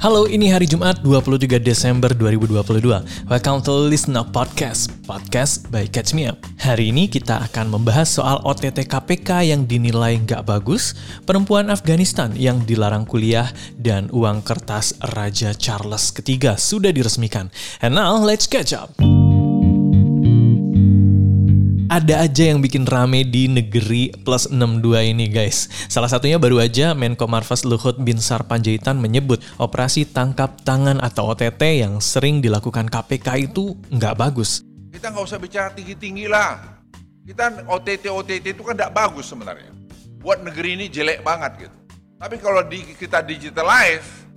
Halo, ini hari Jumat 23 Desember 2022. Welcome to Listen Up Podcast, podcast by Catch Me Up. Hari ini kita akan membahas soal OTT KPK yang dinilai nggak bagus, perempuan Afghanistan yang dilarang kuliah, dan uang kertas Raja Charles III sudah diresmikan. And now, let's catch up ada aja yang bikin rame di negeri plus 62 ini guys. Salah satunya baru aja Menko Marves Luhut Binsar Panjaitan menyebut operasi tangkap tangan atau OTT yang sering dilakukan KPK itu nggak bagus. Kita nggak usah bicara tinggi-tinggi lah. Kita OTT-OTT itu kan nggak bagus sebenarnya. Buat negeri ini jelek banget gitu. Tapi kalau di, kita digitalize,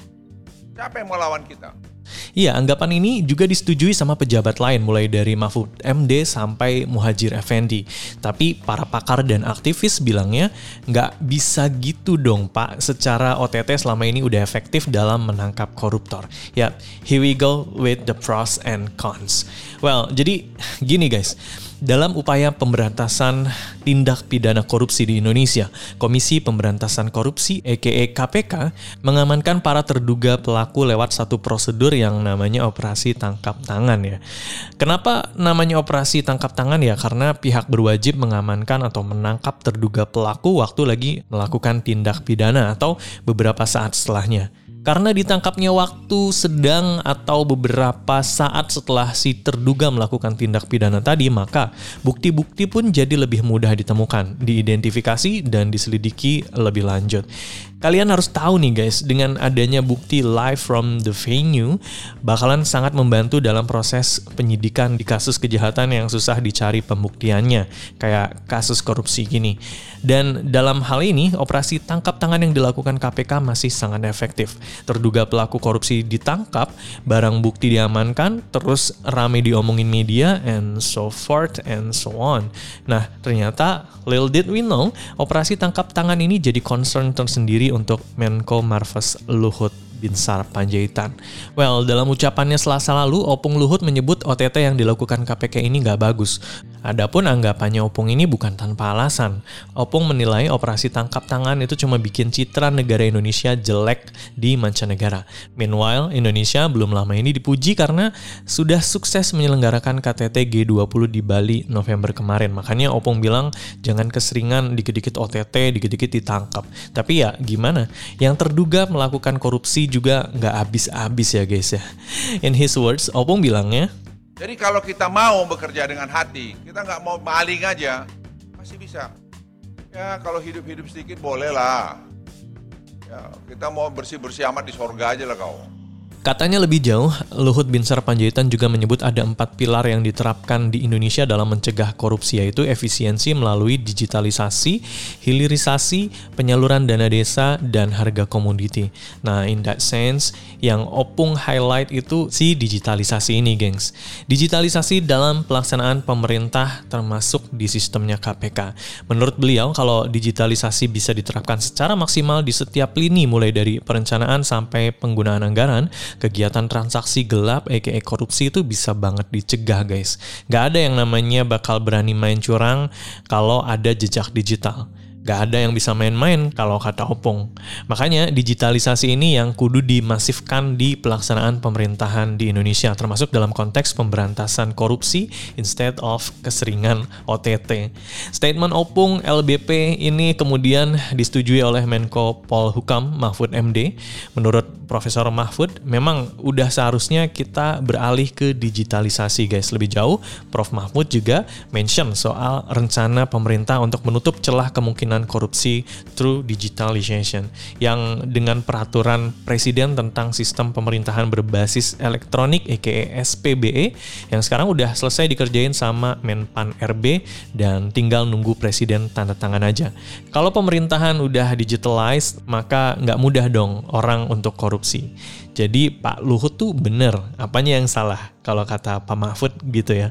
siapa yang mau lawan kita? Iya, anggapan ini juga disetujui sama pejabat lain mulai dari Mahfud MD sampai Muhajir Effendi. Tapi para pakar dan aktivis bilangnya nggak bisa gitu dong Pak, secara OTT selama ini udah efektif dalam menangkap koruptor. Ya, here we go with the pros and cons. Well, jadi gini guys, dalam upaya pemberantasan tindak pidana korupsi di Indonesia, Komisi Pemberantasan Korupsi (EKE KPK) mengamankan para terduga pelaku lewat satu prosedur yang namanya operasi tangkap tangan ya. Kenapa namanya operasi tangkap tangan ya? Karena pihak berwajib mengamankan atau menangkap terduga pelaku waktu lagi melakukan tindak pidana atau beberapa saat setelahnya. Karena ditangkapnya waktu sedang atau beberapa saat setelah si terduga melakukan tindak pidana tadi, maka bukti-bukti pun jadi lebih mudah ditemukan, diidentifikasi, dan diselidiki lebih lanjut. Kalian harus tahu nih guys, dengan adanya bukti live from the venue, bakalan sangat membantu dalam proses penyidikan di kasus kejahatan yang susah dicari pembuktiannya, kayak kasus korupsi gini. Dan dalam hal ini, operasi tangkap tangan yang dilakukan KPK masih sangat efektif. Terduga pelaku korupsi ditangkap, barang bukti diamankan, terus rame diomongin media, and so forth and so on. Nah, ternyata, little did we know, operasi tangkap tangan ini jadi concern tersendiri untuk Menko Marves Luhut Binsar Panjaitan. Well, dalam ucapannya selasa lalu, Opung Luhut menyebut OTT yang dilakukan KPK ini nggak bagus. Adapun anggapannya Opung ini bukan tanpa alasan. Opung menilai operasi tangkap tangan itu cuma bikin citra negara Indonesia jelek di mancanegara. Meanwhile, Indonesia belum lama ini dipuji karena sudah sukses menyelenggarakan KTT G20 di Bali November kemarin. Makanya Opung bilang jangan keseringan dikit-dikit OTT, dikit-dikit ditangkap. Tapi ya gimana? Yang terduga melakukan korupsi juga nggak habis-habis ya guys ya. In his words, Opung bilangnya, Jadi kalau kita mau bekerja dengan hati, kita nggak mau maling aja, masih bisa. Ya kalau hidup-hidup sedikit boleh lah. Ya, kita mau bersih-bersih amat di sorga aja lah kau. Katanya lebih jauh, Luhut Binsar Panjaitan juga menyebut ada empat pilar yang diterapkan di Indonesia dalam mencegah korupsi yaitu efisiensi melalui digitalisasi, hilirisasi, penyaluran dana desa, dan harga komoditi. Nah, in that sense, yang Opung highlight itu si digitalisasi ini, gengs. Digitalisasi dalam pelaksanaan pemerintah termasuk di sistemnya KPK. Menurut beliau, kalau digitalisasi bisa diterapkan secara maksimal di setiap lini mulai dari perencanaan sampai penggunaan anggaran, kegiatan transaksi gelap aka korupsi itu bisa banget dicegah guys. Gak ada yang namanya bakal berani main curang kalau ada jejak digital. Gak ada yang bisa main-main kalau kata Opung. Makanya digitalisasi ini yang kudu dimasifkan di pelaksanaan pemerintahan di Indonesia, termasuk dalam konteks pemberantasan korupsi instead of keseringan OTT. Statement Opung LBP ini kemudian disetujui oleh Menko Polhukam Mahfud MD. Menurut Profesor Mahfud, memang udah seharusnya kita beralih ke digitalisasi guys. Lebih jauh, Prof Mahfud juga mention soal rencana pemerintah untuk menutup celah kemungkinan korupsi through digitalization yang dengan peraturan presiden tentang sistem pemerintahan berbasis elektronik aka SPBE yang sekarang udah selesai dikerjain sama Menpan RB dan tinggal nunggu presiden tanda tangan aja. Kalau pemerintahan udah digitalized maka nggak mudah dong orang untuk korupsi. Jadi Pak Luhut tuh bener, apanya yang salah kalau kata Pak Mahfud gitu ya.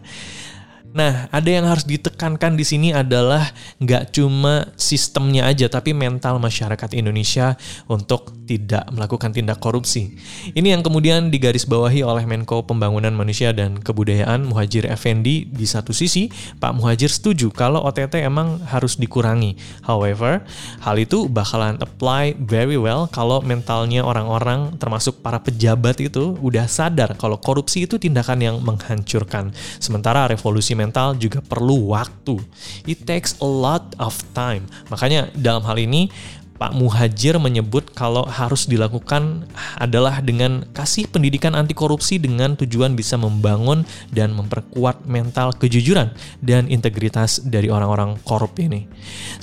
Nah, ada yang harus ditekankan di sini adalah nggak cuma sistemnya aja, tapi mental masyarakat Indonesia untuk tidak melakukan tindak korupsi. Ini yang kemudian digarisbawahi oleh Menko Pembangunan Manusia dan Kebudayaan Muhajir Effendi. Di satu sisi, Pak Muhajir setuju kalau OTT emang harus dikurangi. However, hal itu bakalan apply very well kalau mentalnya orang-orang termasuk para pejabat itu udah sadar kalau korupsi itu tindakan yang menghancurkan. Sementara revolusi mental juga perlu waktu. It takes a lot of time. Makanya dalam hal ini Pak Muhajir menyebut kalau harus dilakukan adalah dengan kasih pendidikan anti korupsi dengan tujuan bisa membangun dan memperkuat mental kejujuran dan integritas dari orang-orang korup ini.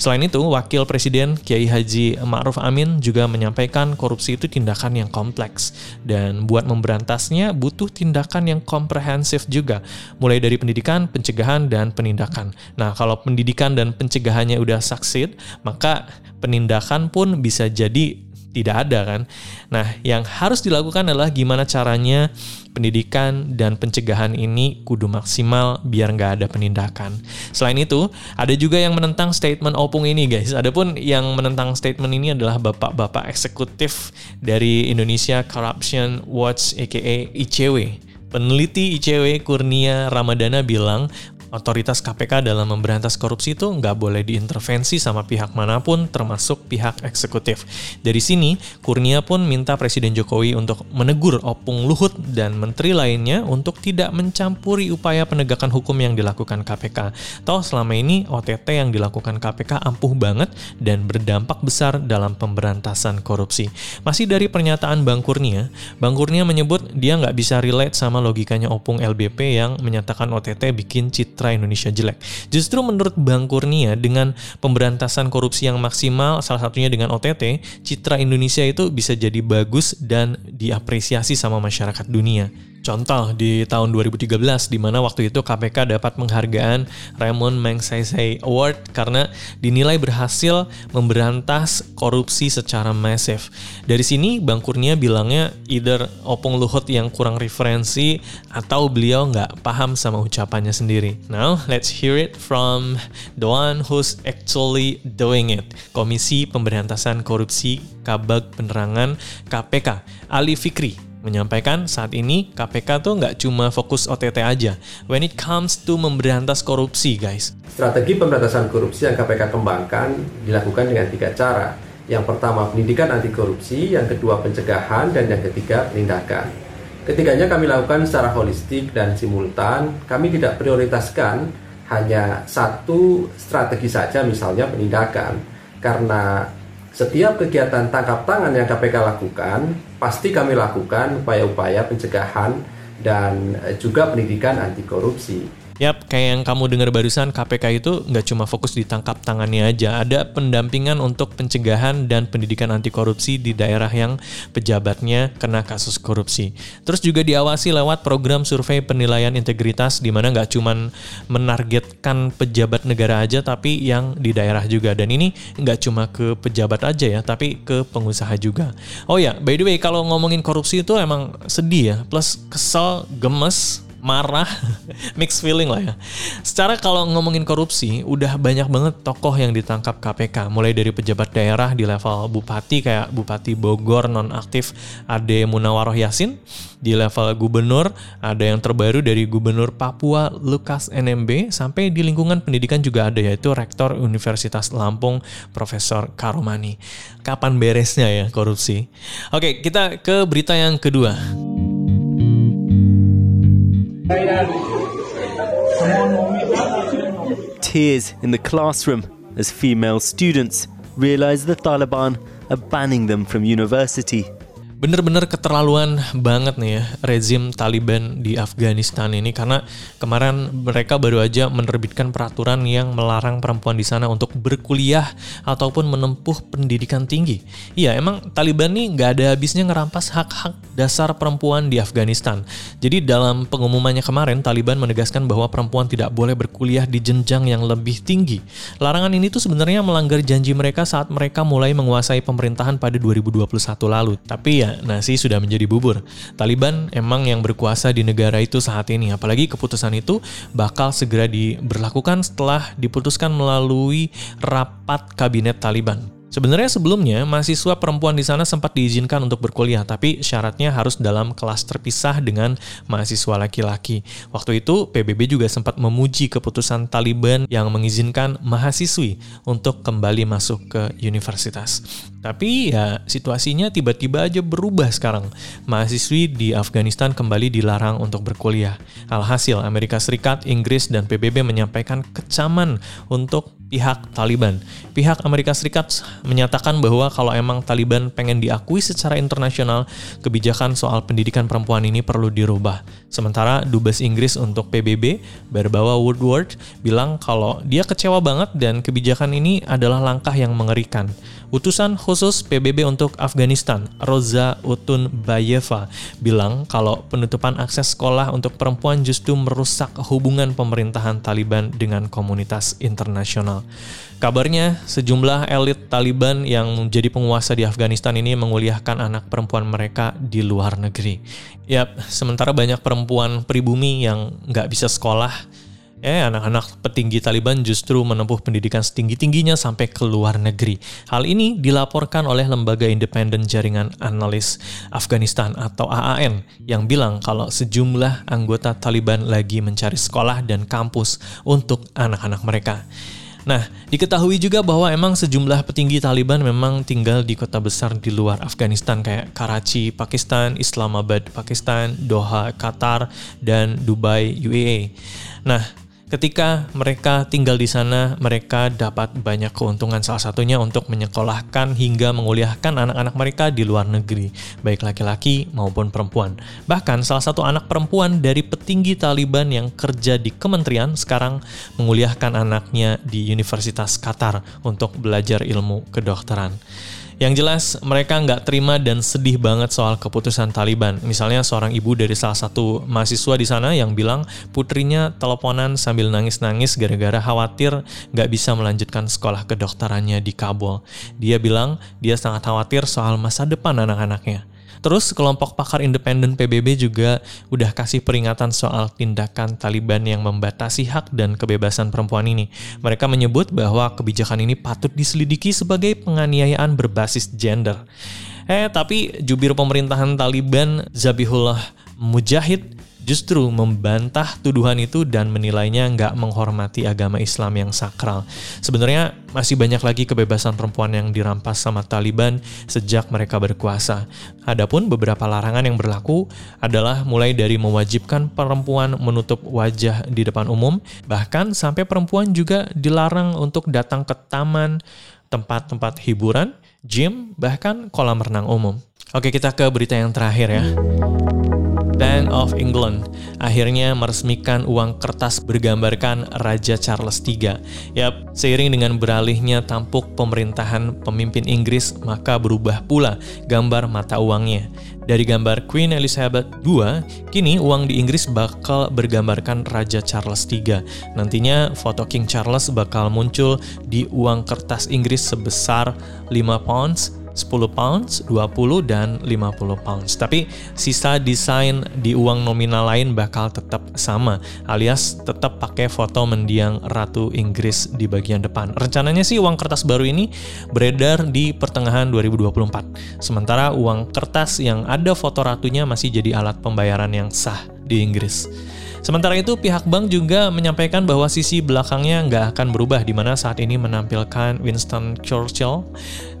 Selain itu, Wakil Presiden Kiai Haji Ma'ruf Amin juga menyampaikan korupsi itu tindakan yang kompleks dan buat memberantasnya butuh tindakan yang komprehensif juga, mulai dari pendidikan, pencegahan, dan penindakan. Nah, kalau pendidikan dan pencegahannya udah succeed, maka penindakan pun bisa jadi tidak ada kan. Nah, yang harus dilakukan adalah gimana caranya pendidikan dan pencegahan ini kudu maksimal biar nggak ada penindakan. Selain itu, ada juga yang menentang statement Opung ini guys. Adapun yang menentang statement ini adalah bapak-bapak eksekutif dari Indonesia Corruption Watch aka ICW. Peneliti ICW Kurnia Ramadana bilang otoritas KPK dalam memberantas korupsi itu nggak boleh diintervensi sama pihak mana pun termasuk pihak eksekutif. Dari sini, Kurnia pun minta Presiden Jokowi untuk menegur Opung Luhut dan menteri lainnya untuk tidak mencampuri upaya penegakan hukum yang dilakukan KPK. Toh selama ini OTT yang dilakukan KPK ampuh banget dan berdampak besar dalam pemberantasan korupsi. Masih dari pernyataan Bang Kurnia, Bang Kurnia menyebut dia nggak bisa relate sama logikanya Opung LBP yang menyatakan OTT bikin citra citra Indonesia jelek. Justru menurut Bang Kurnia dengan pemberantasan korupsi yang maksimal salah satunya dengan OTT, citra Indonesia itu bisa jadi bagus dan diapresiasi sama masyarakat dunia. Contoh di tahun 2013 di mana waktu itu KPK dapat penghargaan Raymond Magsaysay Award karena dinilai berhasil memberantas korupsi secara masif. Dari sini Bang Kurnia bilangnya either Opung Luhut yang kurang referensi atau beliau nggak paham sama ucapannya sendiri. Now let's hear it from the one who's actually doing it. Komisi Pemberantasan Korupsi Kabag Penerangan KPK Ali Fikri menyampaikan saat ini KPK tuh nggak cuma fokus OTT aja. When it comes to memberantas korupsi, guys. Strategi pemberantasan korupsi yang KPK kembangkan dilakukan dengan tiga cara. Yang pertama pendidikan anti korupsi, yang kedua pencegahan, dan yang ketiga penindakan. Ketiganya kami lakukan secara holistik dan simultan. Kami tidak prioritaskan hanya satu strategi saja, misalnya penindakan, karena setiap kegiatan tangkap tangan yang KPK lakukan, pasti kami lakukan upaya-upaya pencegahan dan eh, juga pendidikan anti korupsi. Yap, kayak yang kamu dengar barusan, KPK itu nggak cuma fokus ditangkap tangannya aja, ada pendampingan untuk pencegahan dan pendidikan anti korupsi di daerah yang pejabatnya kena kasus korupsi. Terus juga diawasi lewat program survei penilaian integritas di mana nggak cuma menargetkan pejabat negara aja, tapi yang di daerah juga. Dan ini nggak cuma ke pejabat aja ya, tapi ke pengusaha juga. Oh ya, by the way, kalau ngomongin korupsi itu emang sedih ya, plus kesel, gemes, marah, mixed feeling lah ya. Secara kalau ngomongin korupsi, udah banyak banget tokoh yang ditangkap KPK. Mulai dari pejabat daerah di level bupati kayak Bupati Bogor nonaktif Ade Munawaroh Yasin. Di level gubernur ada yang terbaru dari Gubernur Papua Lukas NMB sampai di lingkungan pendidikan juga ada yaitu Rektor Universitas Lampung Profesor Karomani. Kapan beresnya ya korupsi? Oke, kita ke berita yang kedua. Tears in the classroom as female students realize the Taliban are banning them from university. Bener-bener keterlaluan banget nih ya rezim Taliban di Afghanistan ini karena kemarin mereka baru aja menerbitkan peraturan yang melarang perempuan di sana untuk berkuliah ataupun menempuh pendidikan tinggi. Iya emang Taliban nih nggak ada habisnya ngerampas hak-hak dasar perempuan di Afghanistan. Jadi dalam pengumumannya kemarin Taliban menegaskan bahwa perempuan tidak boleh berkuliah di jenjang yang lebih tinggi. Larangan ini tuh sebenarnya melanggar janji mereka saat mereka mulai menguasai pemerintahan pada 2021 lalu. Tapi ya nasi sudah menjadi bubur. Taliban emang yang berkuasa di negara itu saat ini. Apalagi keputusan itu bakal segera diberlakukan setelah diputuskan melalui rapat kabinet Taliban. Sebenarnya sebelumnya, mahasiswa perempuan di sana sempat diizinkan untuk berkuliah, tapi syaratnya harus dalam kelas terpisah dengan mahasiswa laki-laki. Waktu itu, PBB juga sempat memuji keputusan Taliban yang mengizinkan mahasiswi untuk kembali masuk ke universitas. Tapi ya situasinya tiba-tiba aja berubah sekarang. Mahasiswi di Afghanistan kembali dilarang untuk berkuliah. Alhasil, Amerika Serikat, Inggris, dan PBB menyampaikan kecaman untuk pihak Taliban. Pihak Amerika Serikat menyatakan bahwa kalau emang Taliban pengen diakui secara internasional, kebijakan soal pendidikan perempuan ini perlu dirubah. Sementara Dubes Inggris untuk PBB, Barbawa Woodward, bilang kalau dia kecewa banget dan kebijakan ini adalah langkah yang mengerikan. Utusan khusus PBB untuk Afghanistan, Roza Utun Bayeva, bilang kalau penutupan akses sekolah untuk perempuan justru merusak hubungan pemerintahan Taliban dengan komunitas internasional. Kabarnya, sejumlah elit Taliban yang menjadi penguasa di Afghanistan ini menguliahkan anak perempuan mereka di luar negeri. Yap, sementara banyak perempuan pribumi yang nggak bisa sekolah, Eh, anak-anak petinggi Taliban justru menempuh pendidikan setinggi-tingginya sampai ke luar negeri. Hal ini dilaporkan oleh lembaga independen jaringan analis Afghanistan atau AAN yang bilang kalau sejumlah anggota Taliban lagi mencari sekolah dan kampus untuk anak-anak mereka. Nah, diketahui juga bahwa emang sejumlah petinggi Taliban memang tinggal di kota besar di luar Afghanistan kayak Karachi, Pakistan, Islamabad, Pakistan, Doha, Qatar, dan Dubai, UAE. Nah, Ketika mereka tinggal di sana, mereka dapat banyak keuntungan salah satunya untuk menyekolahkan hingga menguliahkan anak-anak mereka di luar negeri, baik laki-laki maupun perempuan. Bahkan salah satu anak perempuan dari petinggi Taliban yang kerja di kementerian sekarang menguliahkan anaknya di Universitas Qatar untuk belajar ilmu kedokteran. Yang jelas mereka nggak terima dan sedih banget soal keputusan Taliban. Misalnya seorang ibu dari salah satu mahasiswa di sana yang bilang putrinya teleponan sambil nangis-nangis gara-gara khawatir nggak bisa melanjutkan sekolah kedokterannya di Kabul. Dia bilang dia sangat khawatir soal masa depan anak-anaknya. Terus kelompok pakar independen PBB juga udah kasih peringatan soal tindakan Taliban yang membatasi hak dan kebebasan perempuan ini. Mereka menyebut bahwa kebijakan ini patut diselidiki sebagai penganiayaan berbasis gender. Eh, tapi jubir pemerintahan Taliban Zabihullah Mujahid justru membantah tuduhan itu dan menilainya nggak menghormati agama Islam yang sakral. Sebenarnya masih banyak lagi kebebasan perempuan yang dirampas sama Taliban sejak mereka berkuasa. Adapun beberapa larangan yang berlaku adalah mulai dari mewajibkan perempuan menutup wajah di depan umum, bahkan sampai perempuan juga dilarang untuk datang ke taman, tempat-tempat hiburan, gym, bahkan kolam renang umum. Oke, kita ke berita yang terakhir ya. Bank of England akhirnya meresmikan uang kertas bergambarkan Raja Charles III. Yap, seiring dengan beralihnya tampuk pemerintahan pemimpin Inggris, maka berubah pula gambar mata uangnya. Dari gambar Queen Elizabeth II, kini uang di Inggris bakal bergambarkan Raja Charles III. Nantinya foto King Charles bakal muncul di uang kertas Inggris sebesar 5 pounds 10 pounds, 20 dan 50 pounds. Tapi sisa desain di uang nominal lain bakal tetap sama, alias tetap pakai foto mendiang Ratu Inggris di bagian depan. Rencananya sih uang kertas baru ini beredar di pertengahan 2024. Sementara uang kertas yang ada foto ratunya masih jadi alat pembayaran yang sah di Inggris. Sementara itu, pihak bank juga menyampaikan bahwa sisi belakangnya nggak akan berubah, di mana saat ini menampilkan Winston Churchill,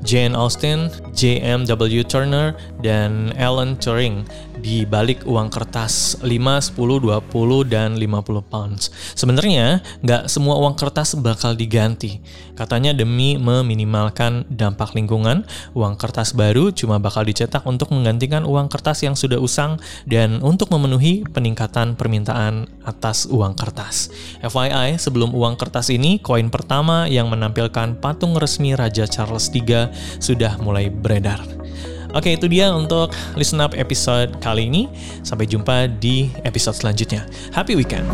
Jane Austen, J.M.W. Turner, dan Alan Turing di balik uang kertas 5, 10, 20, dan 50 pounds. Sebenarnya, nggak semua uang kertas bakal diganti. Katanya demi meminimalkan dampak lingkungan, uang kertas baru cuma bakal dicetak untuk menggantikan uang kertas yang sudah usang dan untuk memenuhi peningkatan permintaan atas uang kertas. FYI, sebelum uang kertas ini, koin pertama yang menampilkan patung resmi Raja Charles III sudah mulai beredar. Oke, itu dia untuk listen up episode kali ini. Sampai jumpa di episode selanjutnya. Happy weekend.